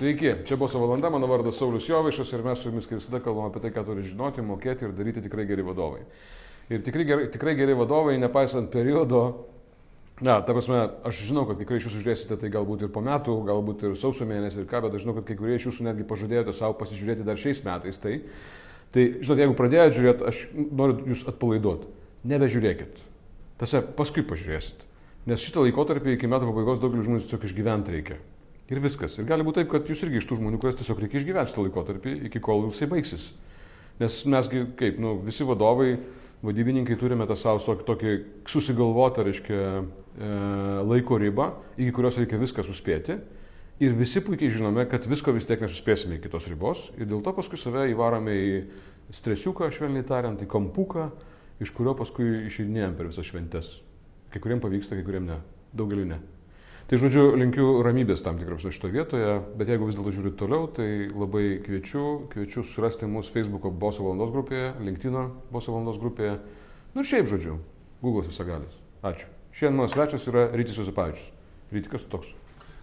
Sveiki, čia buvo valanda, mano vardas Saulis Jovaišas ir mes su jumis kaip visada kalbame apie tai, ką turi žinoti, mokėti ir daryti tikrai geri vadovai. Ir tikrai geri, tikrai geri vadovai, nepaisant periodo, na, ta prasme, aš žinau, kad kurie iš jūsų žiūrėsite tai galbūt ir po metų, galbūt ir sausio mėnesį ir ką, bet aš žinau, kad kai kurie iš jūsų netgi pažadėjote savo pasižiūrėti dar šiais metais. Tai, tai žinot, jeigu pradėjote žiūrėti, aš noriu jūs atpalaiduoti. Nebežiūrėkit. Tiesa, paskui pažiūrėsit. Nes šitą laikotarpį iki metų pabaigos daugelis žmonių tiesiog išgyventi reikia. Ir viskas. Ir gali būti taip, kad jūs irgi iš tų žmonių, kurias tiesiog reikia išgyventi šitą laikotarpį, iki kol jisai baigsis. Nes mesgi, kaip, nu, visi vadovai, vadybininkai turime tą savo tokį susigalvotą, reiškia, e, laiko ribą, iki kurios reikia viską suspėti. Ir visi puikiai žinome, kad visko vis tiek nesuspėsime iki tos ribos. Ir dėl to paskui save įvarome į stresiuką, švelniai tariant, į kampuką, iš kurio paskui išeidinėjom per visas šventes. Kai kuriem pavyksta, kai kuriem ne. Daugeliu ne. Tai žodžiu, linkiu ramybės tam tikras šitoje vietoje, bet jeigu vis dėlto žiūrit toliau, tai labai kviečiu, kviečiu surasti mūsų Facebook'o Boso valandos grupėje, LinkedIn'o Boso valandos grupėje, nu ir šiaip žodžiu, Google'as visagalis. Ačiū. Šiandien mano svečias yra Rytis Josipavičius. Rytikas toks.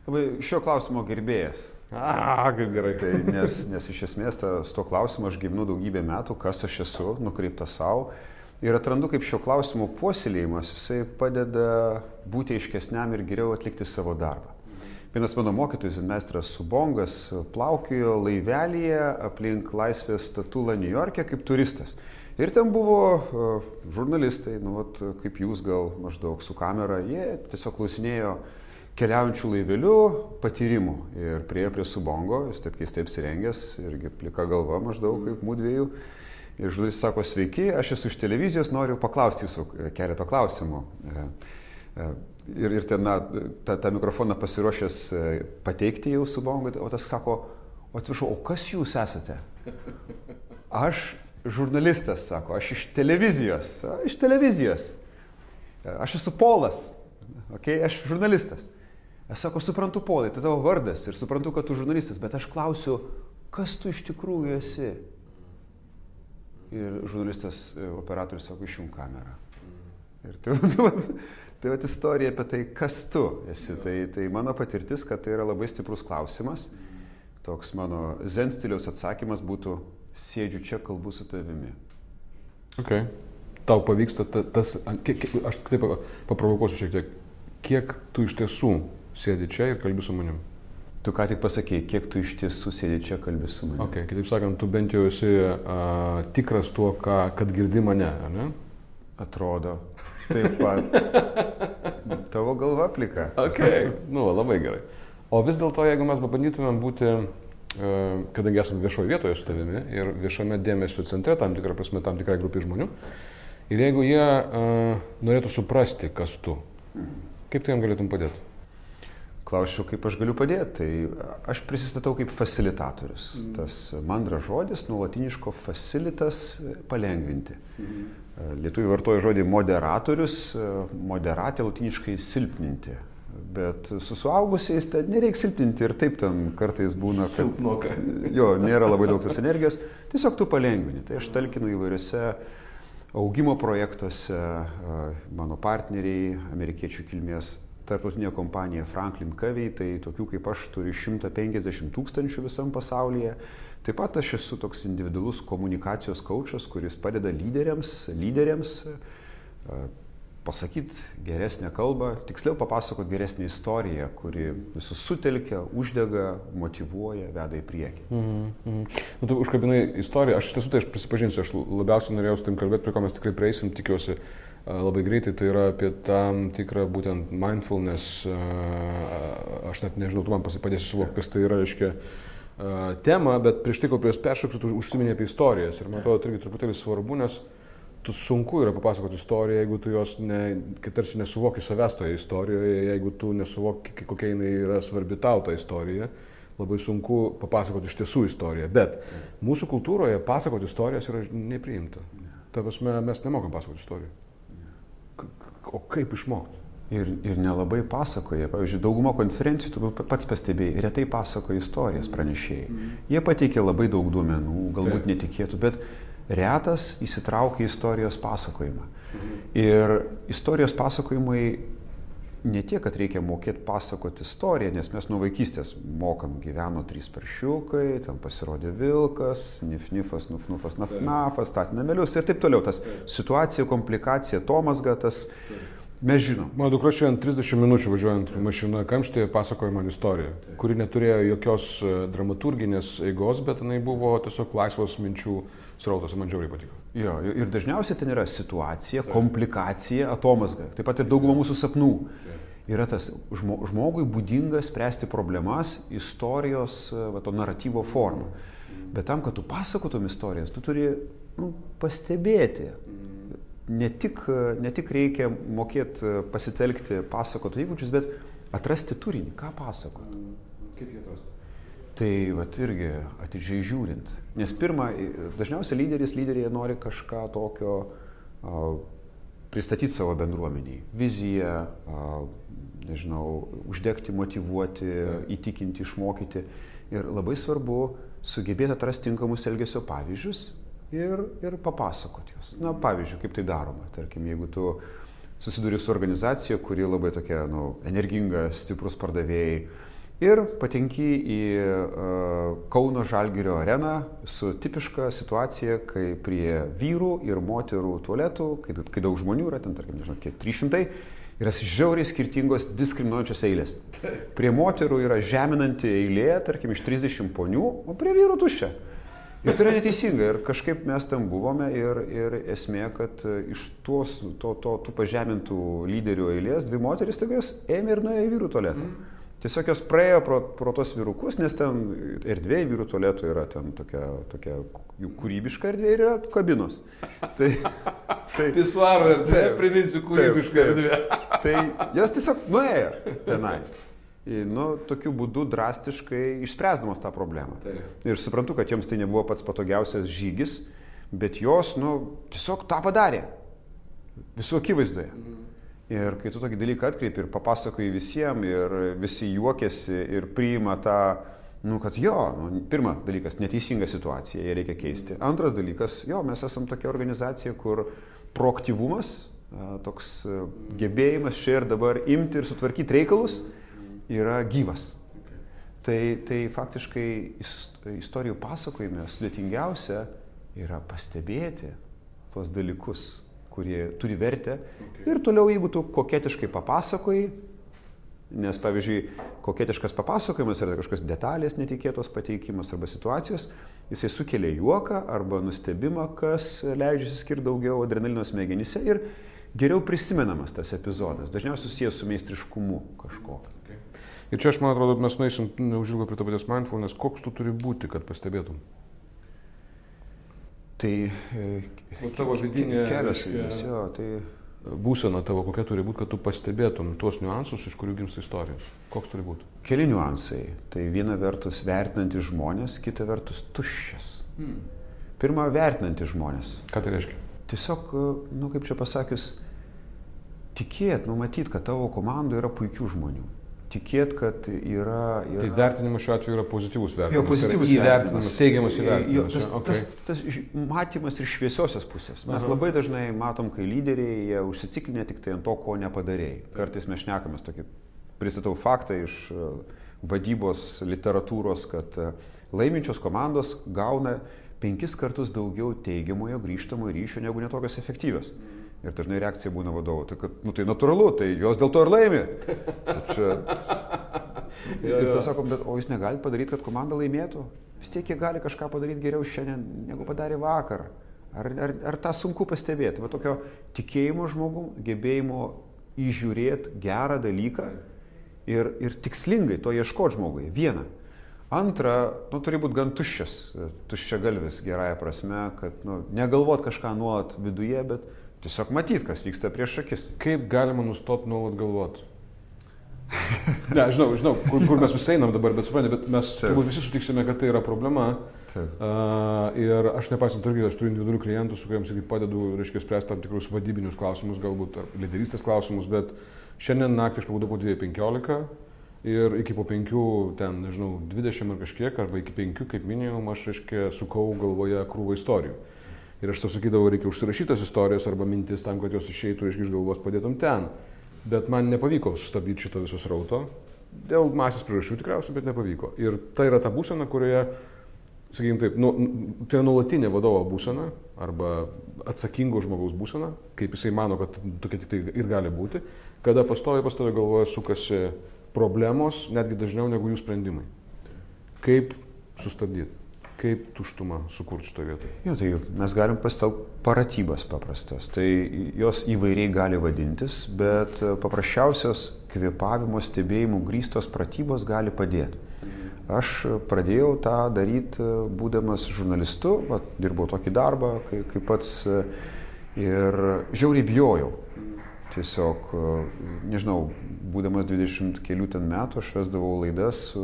Labai šio klausimo gerbėjas. A, kaip gerai. Tai nes, nes iš esmės ta, su to klausimu aš gyvenu daugybę metų, kas aš esu, nukreiptas savo. Ir atrandu, kaip šio klausimo puoselėjimas, jisai padeda būti aiškesniam ir geriau atlikti savo darbą. Vienas mano mokytojas, meistras Subongas, plaukiojo laivelyje aplink laisvės statulą New York'e kaip turistas. Ir ten buvo uh, žurnalistai, nu, vat, kaip jūs gal maždaug su kamera, jie tiesiog klausinėjo keliaujančių laivelių patyrimų. Ir priejo prie Subongo, jis taip keistai apsirengęs, irgi plika galva maždaug kaip mūdviejų. Ir žurnalistas sako, sveiki, aš esu iš televizijos, noriu paklausti jūsų keletą klausimų. E, e, ir, ir ten, na, tą, tą mikrofoną pasiruošęs e, pateikti jau su bongu, o tas sako, o atsiprašau, o kas jūs esate? Aš žurnalistas, sako, aš iš televizijos, iš televizijos. Aš esu Polas, okay? aš žurnalistas. Aš sako, suprantu, Polai, tai tavo vardas ir suprantu, kad tu žurnalistas, bet aš klausiu, kas tu iš tikrųjų esi? Ir žurnalistas, e, operatorius sako, išjung kamerą. Ir tai, tai, tai vat istorija apie tai, kas tu esi. Tai, tai mano patirtis, kad tai yra labai stiprus klausimas. Toks mano zen stiliaus atsakymas būtų, sėdžiu čia, kalbu su tavimi. Okay. Tau pavyksta tas, kiek, aš taip paprovokuosiu šiek tiek, kiek tu iš tiesų sėdi čia ir kalbi su manim? Tu ką tik pasakėjai, kiek tu iš tiesų sėdi čia kalbė su manimi. Okay, kitaip sakant, tu bent jau esi a, tikras tuo, ką, kad girdi mane, ne? Atrodo. Taip pat. Tavo galva plika. Ok, nu, labai gerai. O vis dėlto, jeigu mes pabandytumėm būti, kadangi esame viešoje vietoje su tavimi ir viešame dėmesio centre, tam tikrą prasme, tam tikrai grupiai žmonių, ir jeigu jie uh, norėtų suprasti, kas tu, kaip tu jam galėtum padėti? Klausčiau, kaip aš galiu padėti. Tai aš prisistatau kaip facilitatorius. Mm. Tas mandras žodis, nuolatiniško facilitas palengvinti. Mm. Lietuvių vartoja žodį moderatorius, moderatė latiniškai silpninti. Bet su suaugusiais ten nereikia silpninti ir taip ten kartais būna, kad Silpnoka. jo, nėra labai daug tos energijos, tiesiog tu palengvini. Tai aš talkinu įvairiose augimo projektuose, mano partneriai, amerikiečių kilmės tarptautinė kompanija Franklin Covey, tai tokių kaip aš turi 150 tūkstančių visam pasaulyje. Taip pat aš esu toks individualus komunikacijos kočas, kuris padeda lyderiams, lyderiams e, pasakyti geresnę kalbą, tiksliau papasakoti geresnę istoriją, kuri visus sutelkia, uždega, motivuoja, veda į priekį. Mm -hmm. nu, tu užkabinai istoriją, aš iš tiesų tai aš prisipažinsiu, aš labiausiai norėjau su tim kalbėti, prie ko mes tikrai prieisim, tikiuosi labai greitai, tai yra apie tam tikrą būtent mindfulness, aš net nežinau, tu man padėsi suvokti, kas tai yra, reiškia, tema, bet prieš tai, kol prie jos peršoksiu, tu užsiminė apie istorijas ir man atrodo, tai irgi truputėlį svarbu, nes tu sunku yra papasakoti istoriją, jeigu tu jos, ne, kai tarsi nesuvoki savęs toje istorijoje, jeigu tu nesuvoki, kokia jinai yra svarbi tau ta istorija, labai sunku papasakoti iš tiesų istoriją. Bet mūsų kultūroje pasakoti istorijas yra nepriimta. Ta prasme, mes nemokam pasakoti istorijų o kaip išmokti? Ir, ir nelabai pasakoja. Pavyzdžiui, dauguma konferencijų, tu pats pastebėjai, retai pasakoja istorijas pranešėjai. Mm. Jie pateikia labai daug duomenų, galbūt Taip. netikėtų, bet retas įsitraukia į istorijos pasakojimą. Ir istorijos pasakojimai ne tiek, kad reikia mokėti pasakoti istoriją, nes mes nuo vaikystės mokam, gyveno trys paršiukai, ten pasirodė vilkas, nifnifas, nufnufas, nafnafas, statė namelius ir taip toliau. Tas situacija, komplikacija, Tomas Gatas. Mes žinom. Mano dukra šiandien 30 minučių važiuojant mašina kamštėje pasakojo man istoriją, kuri neturėjo jokios e, dramaturginės eigos, bet jinai buvo tiesiog laisvos minčių srautas, man džiaugiai patiko. Jo, ir dažniausiai ten yra situacija, komplikacija, atomasga. Taip pat ir dauguma mūsų sapnų. Yra tas žmogui būdinga spręsti problemas istorijos, va, to naratyvo formą. Bet tam, kad tu pasakotum istorijas, tu turi nu, pastebėti, ne tik, ne tik reikia mokėti pasitelkti pasakotų įgūdžius, bet atrasti turinį, ką pasakot. Kaip jie atrasti? Tai vat irgi atidžiai žiūrint. Nes pirmą, dažniausiai lyderis, lyderiai nori kažką tokio a, pristatyti savo bendruomeniai. Viziją, a, nežinau, uždegti, motivuoti, įtikinti, išmokyti. Ir labai svarbu sugebėti atrasti tinkamus elgesio pavyzdžius ir, ir papasakoti juos. Na, pavyzdžiui, kaip tai daroma. Tarkim, jeigu tu susiduri su organizacija, kuri labai tokia nu, energinga, stiprus pardavėjai ir patenki į uh, Kauno Žalgirio areną su tipiška situacija, kai prie vyrų ir moterų tualetų, kai, kai daug žmonių yra, ten, tarkim, nežinau, kiek 300, yra žiauriai skirtingos diskriminuojančios eilės. Prie moterų yra žeminanti eilė, tarkim, iš 30 ponių, o prie vyrų tuščia. Ir tai yra neteisinga. Ir kažkaip mes ten buvome ir, ir esmė, kad e, iš tuos, to, to, tų pažemintų lyderių eilės dvi moteris taigi jos ėmė ir nuėjo į vyrų tualetą. Mm. Tiesiog jos praėjo pro, pro tos vyrukus, nes ten erdvė vyrų tualetų yra ten tokia, tokia jų kūrybiška erdvė ir yra kabinos. Tai, tai, Pisuaro erdvė, priminsiu, kūrybiška taip, erdvė. Tai jos tiesiog nuėjo tenai nu, tokiu būdu drastiškai išspręsdamos tą problemą. Taip. Ir suprantu, kad joms tai nebuvo pats patogiausias žygis, bet jos nu, tiesiog tą padarė. Visų akivaizdoje. Mhm. Ir kai tu tokį dalyką atkreipi ir papasakoji visiems, ir visi juokiasi ir priima tą, nu, kad jo, nu, pirmas dalykas, neteisinga situacija, ją reikia keisti. Antras dalykas, jo, mes esame tokia organizacija, kur proaktyvumas, toks gebėjimas čia ir dabar imti ir sutvarkyti reikalus, yra gyvas. Tai, tai faktiškai istorijų pasakojime sudėtingiausia yra pastebėti tuos dalykus, kurie turi vertę. Okay. Ir toliau, jeigu tu koketiškai papasakoji, nes pavyzdžiui, koketiškas papasakojimas yra kažkokios detalės netikėtos pateikimas arba situacijos, jisai sukelia juoką arba nustebimą, kas leidžia skirti daugiau adrenalino smegenyse ir geriau prisimenamas tas epizodas, dažniausiai susijęs su meistriškumu kažkokiu. Ir čia aš man atrodo, mes nueisim neužilgo prie to paties mindfulness, koks tu turi būti, kad pastebėtum. Tai e, o tavo vidinė kelias, jo, tai būsena tavo kokia turi būti, kad tu pastebėtum tuos niuansus, iš kurių gimsta istorijos. Koks turi būti? Keli niuansai. Tai viena vertus vertinantis žmonės, kita vertus tuščias. Hmm. Pirma, vertinantis žmonės. Ką tai reiškia? Tiesiog, nu kaip čia pasakius, tikėt, numatyt, kad tavo komandoje yra puikių žmonių tikėt, kad yra, yra... Tai vertinimas šiuo atveju yra pozityvus vertinimas. Jo, pozityvus įvertinimas. Teigiamas įvertinimas. Jo, tas, okay. tas, tas matymas iš šviesiosios pusės. Mes Aha. labai dažnai matom, kai lyderiai jie užsiciklinė tik tai ant to, ko nepadarėjai. Kartais mes šnekamės tokį, pristatau faktą iš e, vadybos literatūros, kad e, laiminčios komandos gauna penkis kartus daugiau teigiamojo grįžtamojo ryšio negu netokios efektyvios. Mm. Ir dažnai reakcija būna vadovo, tai, kad, nu, tai natūralu, tai jos dėl to ir laimi. Tai čia... ir tas sakom, bet o jūs negalite padaryti, kad komanda laimėtų? Vis tiek jie gali kažką padaryti geriau šiandien, negu padarė vakar. Ar, ar, ar tą sunku pastebėti? Va tokio tikėjimo žmogum, gebėjimo įžiūrėti gerą dalyką ir, ir tikslingai to ieškoti žmogui. Viena. Antra, nu, turi būti gan tuščias, tuščia galvis, gerąją prasme, kad nu, negalvot kažką nuolat viduje, bet Tiesiog matyti, kas vyksta prieš akis. Kaip galima nustoti nuolat galvoti? ne, žinau, žinau kur, kur mes visi einam dabar, bet suprantate, bet mes turbūt visi sutiksime, kad tai yra problema. Taip. Uh, ir aš nepaisant irgi, aš turiu individualių klientų, su kuriems irgi padedu, reiškia, spręsti tam tikrus vadybinius klausimus, galbūt lyderystės klausimus, bet šiandien naktį aš pabudau po 2.15 ir iki po 5, ten, nežinau, 20 ar kažkiek, arba iki 5, kaip minėjau, aš, reiškia, sukau galvoje krūvą istorijų. Ir aš tau sakydavau, reikia užsirašytas istorijas arba mintis tam, kad jos išeitų iš galvos padėtum ten. Bet man nepavyko sustabdyti šito viso srauto. Dėl masės priežasčių tikriausiai, bet nepavyko. Ir tai yra ta būsena, kurioje, sakykime taip, nu, tai yra nuolatinė vadovo būsena arba atsakingo žmogaus būsena, kaip jisai mano, kad tokia tik tai ir gali būti, kada pastovi pastovi galvoje sukasi problemos, netgi dažniau negu jų sprendimai. Kaip sustabdyti? Kaip tuštumą sukurti šitoje vietoje? Jo, tai mes galim pasitelkti paratybas paprastas. Tai jos įvairiai gali vadintis, bet paprasčiausios kvėpavimo stebėjimų grįstos pratybos gali padėti. Aš pradėjau tą daryti būdamas žurnalistu, va, dirbau tokį darbą, kai, kaip pats ir žiauriai bijojau. Tiesiog, nežinau, būdamas 20 kelių ten metų, aš vesdavau laidas su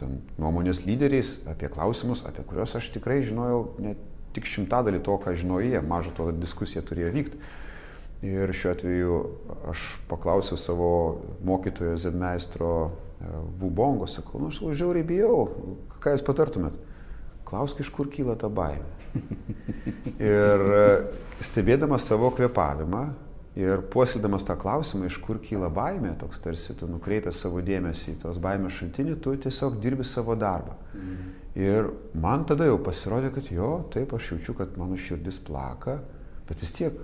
ten, nuomonės lyderiais apie klausimus, apie kuriuos aš tikrai žinojau ne tik šimtadalį to, ką žinojo jie, mažo to diskusija turėjo vykti. Ir šiuo atveju aš paklausiau savo mokytojo Zedmeistro e, Vubongo, sakau, nu aš žiauriai bijau, ką jūs patartumėt? Klausk, iš kur kyla ta baimė. ir e, stebėdamas savo kvepavimą, Ir puoseldamas tą klausimą, iš kur kyla baimė, toks tarsi tu nukreipęs savo dėmesį į tos baimės šaltinį, tu tiesiog dirbi savo darbą. Mhm. Ir man tada jau pasirodė, kad jo, taip, aš jaučiu, kad mano širdis plaka, bet vis tiek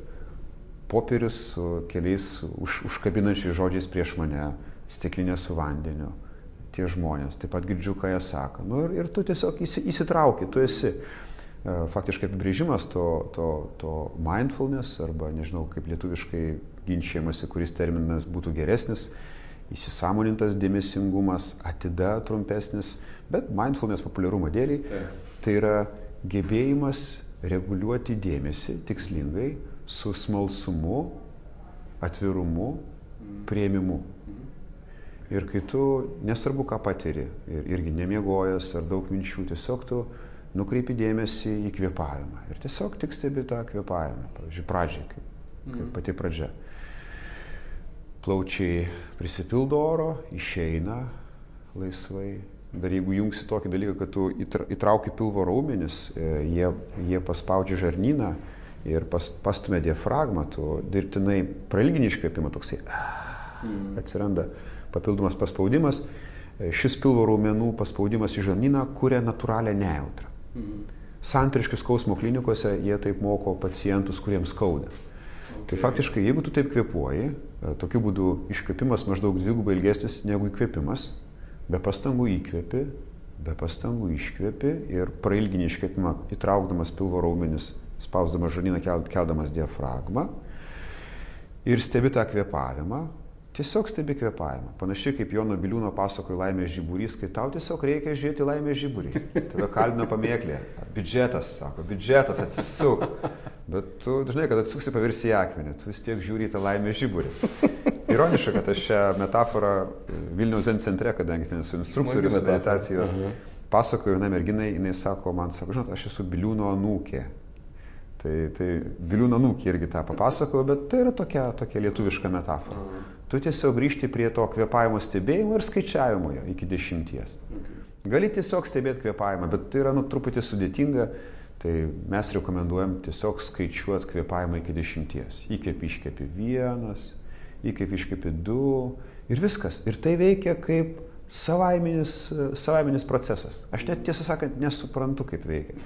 popierius su keliais už, užkabinančiais žodžiais prieš mane, stiklinė su vandeniu, tie žmonės, taip pat girdžiu, ką jie sako. Nu, ir, ir tu tiesiog įsitrauki, tu esi. E, faktiškai apibrėžimas to, to, to mindfulness, arba nežinau, kaip lietuviškai ginčiamasi, kuris terminas būtų geresnis, įsisamonintas dėmesingumas, atida trumpesnis, bet mindfulness populiarumo dėliai tai yra gebėjimas reguliuoti dėmesį tikslingai su smalsumu, atvirumu, prieimimu. Ir kai tu, nesvarbu ką patiri, ir, irgi nemiegojęs ar daug minčių, tiesiog tu nukreipi dėmesį į kvėpavimą. Ir tiesiog tik stebi tą kvėpavimą, pavyzdžiui, pradžiai, kaip, kaip mhm. pati pradžia. Plaučiai prisipildo oro, išeina laisvai. Dar jeigu jungsi tokį dalyką, kad tu įtrauki pilvo raumenis, e, jie, jie paspaudžia žarnyną ir pas, pastumė diafragmą, tu dirbtinai prailgini iškvėpimą, toksai mm. atsiranda papildomas paspaudimas. E, šis pilvo raumenų paspaudimas į žarnyną kuria natūralią nejautrą. Mhm. Santriškių skausmo klinikose jie taip moko pacientus, kuriems skauda. Okay. Tai faktiškai, jeigu tu taip kvepuoji, e, tokiu būdu iškvėpimas maždaug dvigubai ilgesnis negu įkvėpimas, be pastangų įkvėpi, be pastangų iškvėpi ir prailginį iškvėpimą įtraukdamas pilvo raumenis, spausdamas žarnyną, keldamas diafragmą ir stebi tą kvėpavimą, Tiesiog stebi kvepavimą. Panašiai kaip Jono Biliūno pasakoja laimės žiburys, kai tau tiesiog reikia žiūrėti laimės žiburį. Tada kalbina pamėklė. Biudžetas, sako, biudžetas atsisuk. Bet tu žinai, kad atsuksi pavirsi į akmenį, tu vis tiek žiūri į tą laimės žiburį. Ironiška, kad aš šią metaforą Vilniaus Zen centre, kadangi ten esu instruktorius meditacijos, pasakoju vienai merginai, jinai sako, man sako, žinot, aš esu Biliūno anūkė. Tai, tai Biliūno anūkė irgi tą papasakojo, bet tai yra tokia, tokia lietuviška metafora. Tu tiesiog grįžti prie to kvepavimo stebėjimo ir skaičiavimo jo iki dešimties. Gali tiesiog stebėti kvepavimą, bet tai yra nu, truputį sudėtinga, tai mes rekomenduojam tiesiog skaičiuoti kvepavimą iki dešimties. Įkvepi, iškvepi vienas, įkvepi, iškvepi du ir viskas. Ir tai veikia kaip savaiminis, savaiminis procesas. Aš net tiesą sakant nesuprantu, kaip veikia.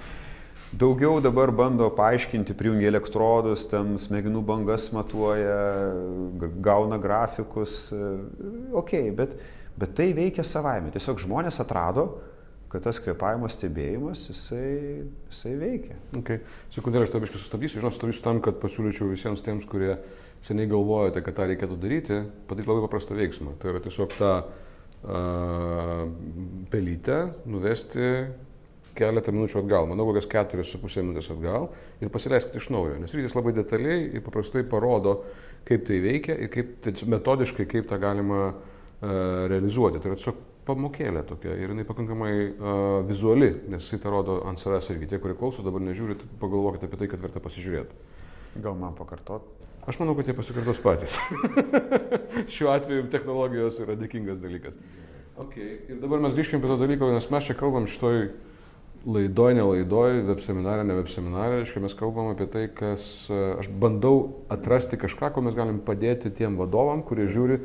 Daugiau dabar bando paaiškinti, prijungia elektrodus, ten smegenų bangas matuoja, gauna grafikus. Ok, bet, bet tai veikia savaime. Tiesiog žmonės atrado, kad tas kvepavimo stebėjimas, jisai, jisai veikia. Okay. Sekundėlę aš tabiškai sustabdysiu, žinau, sustabdysiu tam, kad pasiūlyčiau visiems tiems, kurie seniai galvojate, kad tą reikėtų daryti, padaryti labai paprastą veiksmą. Tai yra tiesiog tą uh, pelytę nuvesti keletą minučių atgal, manau, kokias keturias su pusė minutės atgal ir pasileiskite iš naujo, nes rytis labai detaliai ir paprastai parodo, kaip tai veikia ir kaip, tai metodiškai, kaip tą galima uh, realizuoti. Tai yra tiesiog pamokėlė tokia ir jinai pakankamai uh, vizuali, nes jisai tą rodo ant savęs irgi. Tie, kurie klauso, dabar nežiūrit, pagalvokite apie tai, kad verta pasižiūrėti. Gal man pakartot? Aš manau, kad jie pasikartos patys. Šiuo atveju technologijos yra dėkingas dalykas. Okay. Ir dabar mes grįžkime prie to dalyko, nes mes čia kalbam šitoj laidoj, ne laidoj, web seminarė, ne web seminarė, reiškia, mes kalbam apie tai, kas aš bandau atrasti kažką, ko mes galim padėti tiem vadovam, kurie žiūri,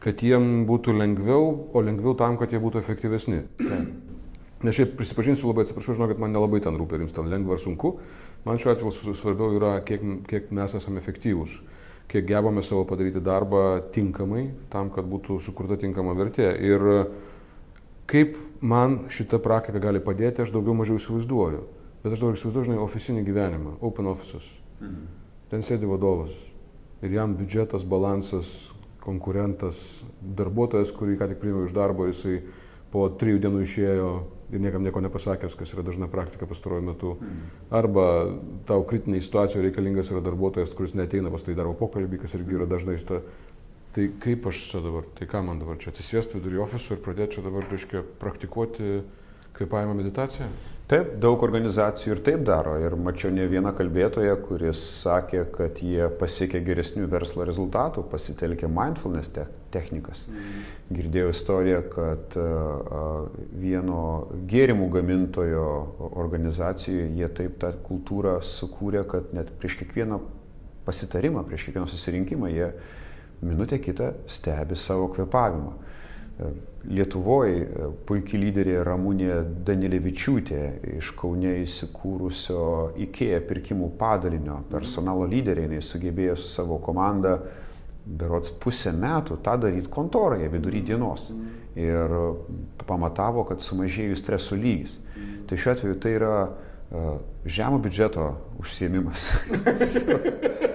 kad jiem būtų lengviau, o lengviau tam, kad jie būtų efektyvesni. Nes šiaip prisipažinsiu labai, atsiprašau, žinau, kad man nelabai ten rūpia, jums ten lengva ar sunku. Man šiuo atveju svarbiau yra, kiek, kiek mes esame efektyvūs, kiek gebame savo padaryti darbą tinkamai, tam, kad būtų sukurta tinkama vertė. Ir kaip man šita praktika gali padėti, aš daugiau mažiau įsivaizduoju. Bet aš dabar įsivaizduoju, žinai, oficinį gyvenimą, open offices. Mhm. Ten sėdi vadovas ir jam biudžetas, balansas, konkurentas, darbuotojas, kurį ką tik priėmiau iš darbo, jisai po trijų dienų išėjo ir niekam nieko nepasakęs, kas yra dažna praktika pastaruoju metu. Mhm. Arba tau kritinėje situacijoje reikalingas yra darbuotojas, kuris neteina pas tai darbo pokalbį, kas irgi yra dažnai sta. Tai kaip aš čia dabar, tai ką man dabar čia atsisėsti vidurį ofiso ir pradėti čia dabar, reiškia, praktikuoti kvepavimo meditaciją? Taip, daug organizacijų ir taip daro. Ir mačiau ne vieną kalbėtoją, kuris sakė, kad jie pasiekė geresnių verslo rezultatų, pasitelkė mindfulness te technikas. Mm. Girdėjau istoriją, kad uh, vieno gėrimų gamintojo organizacijoje jie taip tą kultūrą sukūrė, kad net prieš kiekvieną pasitarimą, prieš kiekvieną susirinkimą jie minutę kitą stebi savo kvepavimą. Lietuvoje puikiai lyderė Ramūnė Danilevičiūtė iš Kaune įsikūrusio IKEA pirkimų padalinio personalo lyderė, jinai sugebėjo su savo komanda berots pusę metų tą daryti kontoroje vidury dienos ir pamatavo, kad sumažėjo streso lygis. Tai šiuo atveju tai yra uh, žemo biudžeto užsiemimas.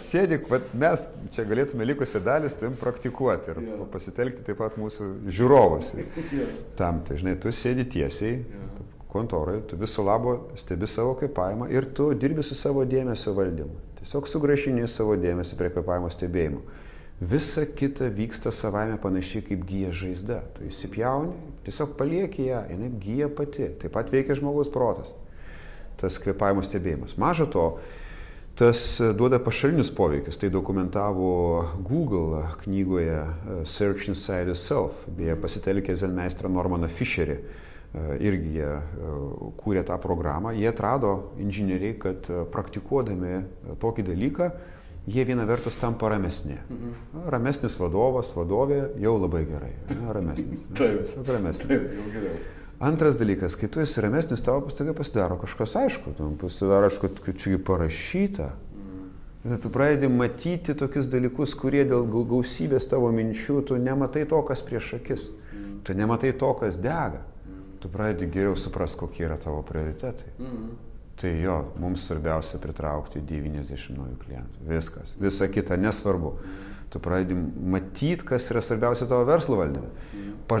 sėdik, mes čia galėtume likusią dalį tim praktikuoti ir yeah. pasitelkti taip pat mūsų žiūrovus. Yeah. Tam, tai žinai, tu sėdi tiesiai yeah. kontorai, tu viso labo stebi savo kvepavimą ir tu dirbi su savo dėmesio valdymu. Tiesiog sugražini savo dėmesį prie kvepavimo stebėjimo. Visa kita vyksta savaime panašiai kaip gyja žaizda. Tu įsipjauni, tiesiog palieki ją, jinai gyja pati. Taip pat veikia žmogaus protas. Tas kvepavimo stebėjimas. Maža to, tas e, duoda pašalinius poveikius. Tai dokumentavo Google knygoje e, Search Inside Yourself, beje pasitelkė Zenmeistrą Normaną Fisherį. E, irgi jie kūrė tą programą. Jie atrado inžinieriai, kad praktikuodami tokį dalyką, jie viena vertus tampa ramesni. Mhm. Ramesnis vadovas, vadovė jau labai gerai. Ramesnis. Taip, ramesnis. Taip, jau geriau. Antras dalykas, kai tu esi ramesnis, tavo pastaiga pasidaro kažkas aišku, tu pasidaro aišku, kad čia parašyta. Mm. Tu pradedi matyti tokius dalykus, kurie dėl gausybės tavo minčių, tu nematai to, kas prieš akis. Tu nematai to, kas dega. Tu pradedi geriau supras, kokie yra tavo prioritetai. Tai jo, mums svarbiausia pritraukti 90 naujų klientų. Viskas. Visa kita nesvarbu. Tu pradedi matyti, kas yra svarbiausia tavo verslo valdyme.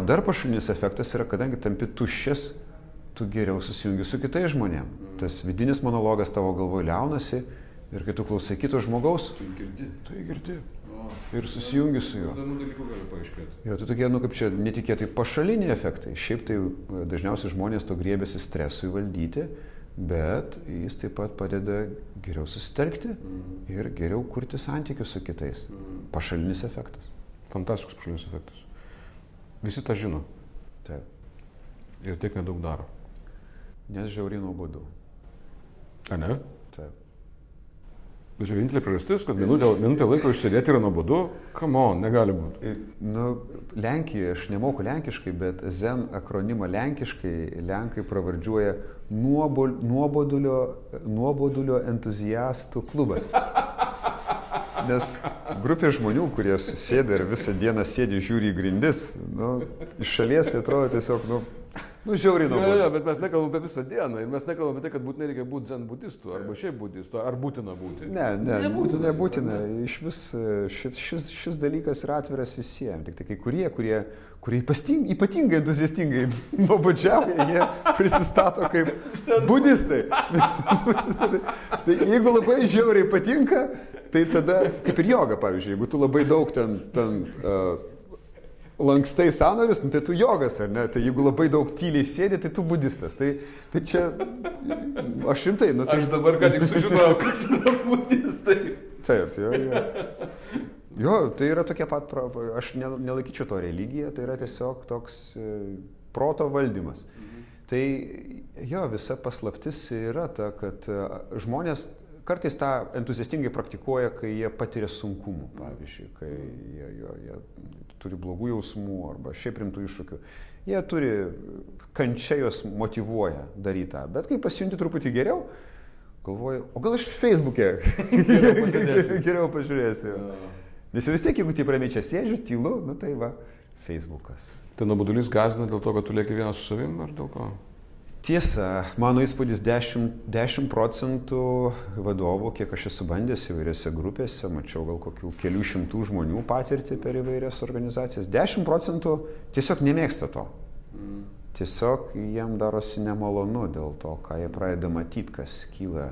Dar pašalinis efektas yra, kadangi tampi tuščias, tu geriau susijungi su kitais žmonėmis. Tas vidinis monologas tavo galvoje liaunasi ir kai tu klausai kito žmogaus, tu girdi. Tu girdi. Ir susijungi su juo. Jo, tai tokie, nu kaip čia, netikėtai pašaliniai efektai. Šiaip tai dažniausiai žmonės to griebėsi stresui valdyti bet jis taip pat padeda geriau susitelkti mm. ir geriau kurti santykius su kitais. Mm. Pašalinis efektas. Fantastiškas pašalinis efektas. Visi tą žino. Taip. Ir tiek nedaug daro. Nes žiauriai nuobodu. A ne? Taip. Bet čia vienintelė priežastis, kad minutę, minutę laiko išsėdėti yra nuobodu, on, negali būti. Nu, Lenkijoje, aš nemoku lenkiškai, bet ZEN akronimą lenkiškai lenkai pravardžiuoja nuobol, nuobodulio, nuobodulio entuziastų klubas. Nes grupė žmonių, kurie susėda ir visą dieną sėdi žiūri į grindis, nu, iš šalies tai atrodo tiesiog, nu, Nu, žiauriai nuobodu. Ne, ne, bet mes nekalbame apie visą dieną ir mes nekalbame apie tai, kad būtinai reikia būti zen budistų arba šiaip budistų, ar būtina būti. Ne, ne, nebūtina. nebūtina. Iš vis šis, šis, šis dalykas yra atviras visiems. Tik tai kai kurie, kurie, kurie ypatingai entuziastingai nuobodžiauja, jie prisistato kaip budistai. tai jeigu labai žiauriai patinka, tai tada kaip ir joga, pavyzdžiui, jeigu tu labai daug ten, ten uh, lankstai sąnarius, nu, tai tu jogas, ar ne? Tai jeigu labai daug tyliai sėdi, tai tu budistas. Tai, tai čia, aš rimtai, nu tai... Aš dabar ką tik sužinojau, kas yra budistai. Taip, jo, jo. Jo, tai yra tokia pat, aš nelaikyčiau to religija, tai yra tiesiog toks e, proto valdymas. Tai jo, visa paslaptis yra ta, kad e, žmonės kartais tą entuziastingai praktikuoja, kai jie patiria sunkumų, pavyzdžiui, kai jie, jie, jie turi blogų jausmų arba šiaip rimtų iššūkių. Jie turi, kančia juos motivuoja daryti tą, bet kai pasijunti truputį geriau, galvoju, o gal aš Facebook'e geriau, geriau pažiūrėsiu. Nes vis tiek, jeigu taip ramiai čia sėdžiu, tylu, nu tai va, Facebookas. Tai nuobodulys gazina dėl to, kad tu lieki vienas su savim ar dėl ko? Tiesa, mano įspūdis 10, 10 procentų vadovų, kiek aš esu bandęs įvairiose grupėse, mačiau gal kokių kelių šimtų žmonių patirtį per įvairias organizacijas, 10 procentų tiesiog nemėgsta to. Mm. Tiesiog jiem darosi nemalonu dėl to, ką jie pradeda matyti, kas kyla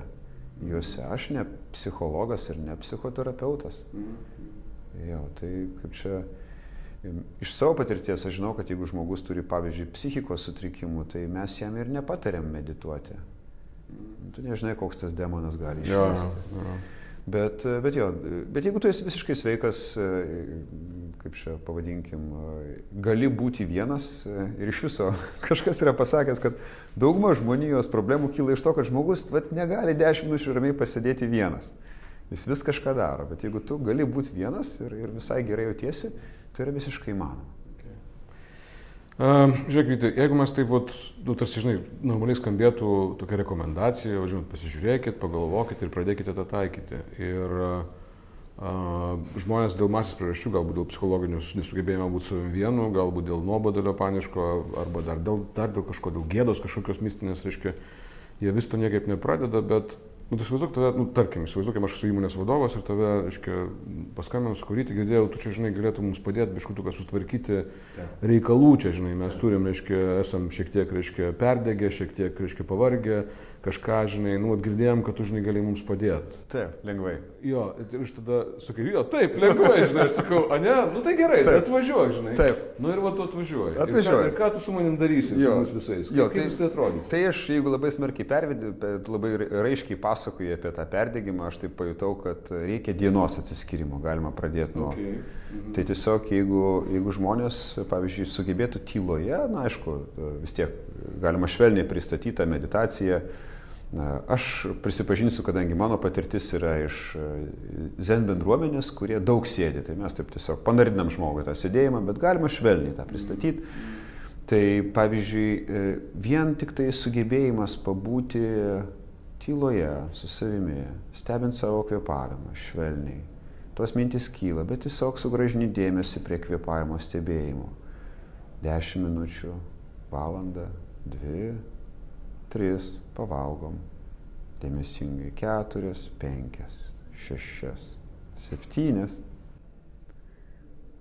juose. Aš ne psichologas ir ne psichoterapeutas. Mm. Jo, tai kaip čia Iš savo patirties aš žinau, kad jeigu žmogus turi, pavyzdžiui, psichikos sutrikimų, tai mes jam ir nepatariam medituoti. Tu nežinai, koks tas demonas gali išvesti. Bet, bet jo, bet jeigu tu esi visiškai sveikas, kaip čia pavadinkim, gali būti vienas ir iš viso kažkas yra pasakęs, kad dauguma žmonijos problemų kyla iš to, kad žmogus vat, negali dešimt minučių ramiai pasėdėti vienas. Jis vis kažką daro, bet jeigu tu gali būti vienas ir, ir visai gerai jautiesi, Tai yra visiškai įmanoma. Okay. Uh, žiūrėkite, jeigu mes taip, vat, nu, tarsi, žinai, normaliai skambėtų tokia rekomendacija, žinot, pasižiūrėkit, pagalvokit ir pradėkite tą taikyti. Ir uh, žmonės dėl masės priežasčių, galbūt dėl psichologinių nesugebėjimo būti savim vienu, galbūt dėl nuobodulio paniško, arba dar dėl, dar dėl kažko, dėl gėdos kažkokios mistinės, reiškia, jie vis to niekaip nepradeda, bet Nu, tai įsivaizduok tave, nu, tarkim, įsivaizduokim, aš esu įmonės vadovas ir tave, aiškiai, paskambinus, kurį tik girdėjau, tu čia, žinai, galėtum mums padėti biškutuką sutvarkyti reikalų čia, žinai, mes turim, aiškiai, esam šiek tiek, aiškiai, perdegę, šiek tiek, aiškiai, pavargę, kažką, žinai, nu, girdėjom, kad tu, žinai, gali mums padėti. Taip, lengvai. Jo, ir aš tada sakai, jo, taip, lengvai, žinai, aš sakau, a ne, nu tai gerai, taip. atvažiuok, žinai. Taip. Nu ir va tu atvažiuoji. Atvažiuoji. Ir ką, ir ką tu su manim darysi, jo, su visais? Jo, kaip tai, tai atrodys? Tai aš, jeigu labai smarkiai pervedį, labai raiškiai pasakoju apie tą perdėgymą, aš taip pajutau, kad reikia dienos atsiskirimo, galima pradėti nuo. Okay. Mhm. Tai tiesiog, jeigu, jeigu žmonės, pavyzdžiui, sugebėtų tyloje, na aišku, vis tiek galima švelniai pristatyti tą meditaciją, Aš prisipažinsiu, kadangi mano patirtis yra iš e, zen bendruomenės, kurie daug sėdi, tai mes taip tiesiog panarinam žmogui tą sėdėjimą, bet galima švelniai tą pristatyti. Tai pavyzdžiui, e, vien tik tai sugebėjimas pabūti tyloje su savimi, stebint savo kvėpavimą švelniai. Tos mintis kyla, bet tiesiog sugražini dėmesį prie kvėpavimo stebėjimo. Dešimt minučių, valandą, dvi, tris, pavalgom. Dėmesingai keturias, penkias, šešias, septynias.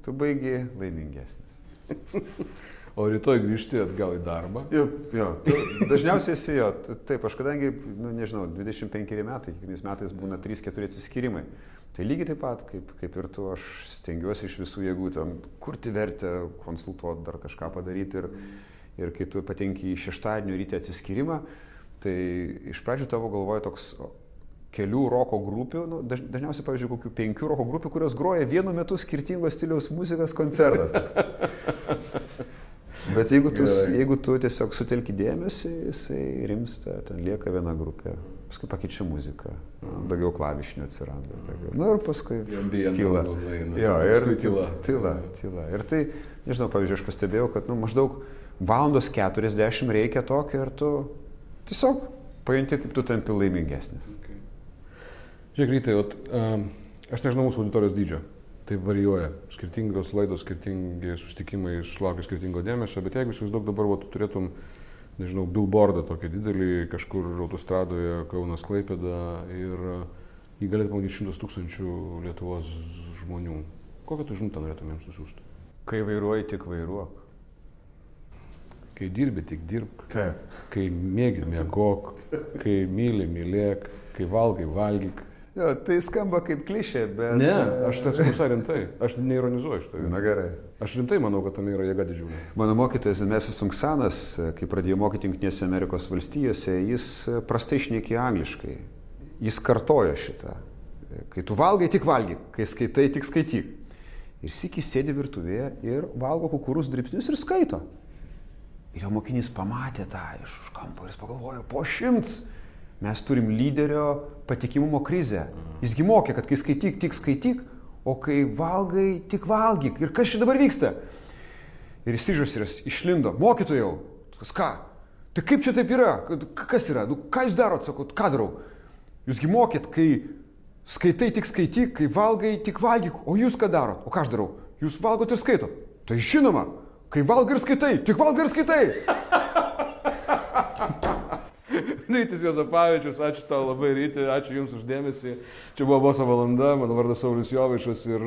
Tu baigi laimingesnis. O rytoj grįžti atgal į darbą? Jo, jo tu, dažniausiai esi jo. Taip, aš kadangi, nu, nežinau, 25 metai, kiekvienais metais būna 3-4 atsiskyrimai. Tai lygiai taip pat, kaip, kaip ir tu, aš stengiuosi iš visų jėgų ten kurti vertę, konsultuoti, dar kažką padaryti. Ir, ir kai tu patenki į šeštadienio ryte atsiskyrimą, Tai iš pradžių tavo galvoja toks kelių roko grupių, nu, daž, dažniausiai, pavyzdžiui, kokių penkių roko grupių, kurios groja vienu metu skirtingos stiliaus muzikas koncertas. Bet jeigu tu, jeigu tu tiesiog sutelki dėmesį, jisai rimsta, ten lieka viena grupė, paskui pakeičia muziką, daugiau klavišinių atsiranda. Na nu, ir paskui tyla. Jo, ir tyla, tyla, tyla. Ir tai, nežinau, pavyzdžiui, aš pastebėjau, kad nu, maždaug valandos 40 reikia tokio ir tu tiesiog pajunti, kaip tu tampi laimingesnis. Okay. Žiūrėk, rytai, um, aš nežinau mūsų auditorijos dydžio. Tai varijuoja. Skirtingos laidos, skirtingi sustikimai sulaukia skirtingo dėmesio, bet jeigu įsivaizduok dabar, va, tu turėtum, nežinau, billboardą tokį didelį kažkur autostradoje Kaunas Klaipėda ir jį galėtų pamatyti šimtas tūkstančių Lietuvos žmonių. Kokią tu žinutę norėtum jiems nusiųsti? Kai vairuoji, tik vairuok. Kai dirbi, tik dirbk. Taip. Kai mėgi, mėgok. Kai myli, mylėk. Kai valgai, valgyk. Jo, tai skamba kaip klišė, bet... Ne, aš tai atsiprašau rimtai. Aš neironizuoju šitą. Na gerai. Aš rimtai manau, kad tam yra jėga didžiulė. Mano mokytojas Zemesis Unksanas, kai pradėjo mokyti Junktinėse Amerikos valstijose, jis prastai šnekėjo angliškai. Jis kartojo šitą. Kai tu valgai, tik valgyk. Kai skaitai, tik skaityk. Ir sikis sėdi virtuvėje ir valgo kukurūs dripsnius ir skaito. Ir jo mokinys pamatė tą iš už kampo ir jis pagalvojo, po šimts mes turim lyderio patikimumo krizę. Jisgi mokė, kad kai skaityk, tik skaityk, o kai valgai, tik valgyk. Ir kas čia dabar vyksta? Ir įsižiūrės išlindo, mokytojau, kas ką? Tai kaip čia taip yra? Kas yra? Nu, ką jūs darot, sakot, ką darau? Jūsgi mokėt, kai skaitai tik skaityk, kai valgai tik valgyk, o jūs ką darot? O ką aš darau? Jūs valgot ir skaitot. Tai žinoma, kai valgai ir skaitai, tik valgai ir skaitai. Rytis Jozapavičius, ačiū tau labai ryti, ačiū Jums uždėmesį. Čia buvo Boso valanda, mano vardas Saulis Jovaišas ir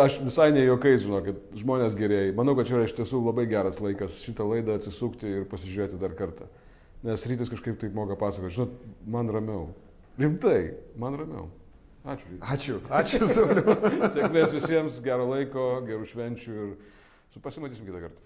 aš visai ne jokiais, žinokit, žmonės gerėjai. Manau, kad čia yra iš tiesų labai geras laikas šitą laidą atsisukti ir pasižiūrėti dar kartą. Nes rytis kažkaip taip moka pasakoti, žinot, man ramiau. Rimtai, man ramiau. Ačiū. Ačiū, ačiū Sauliu. Sėkmės visiems, gero laiko, gerų švenčių ir su pasimatysim kitą kartą.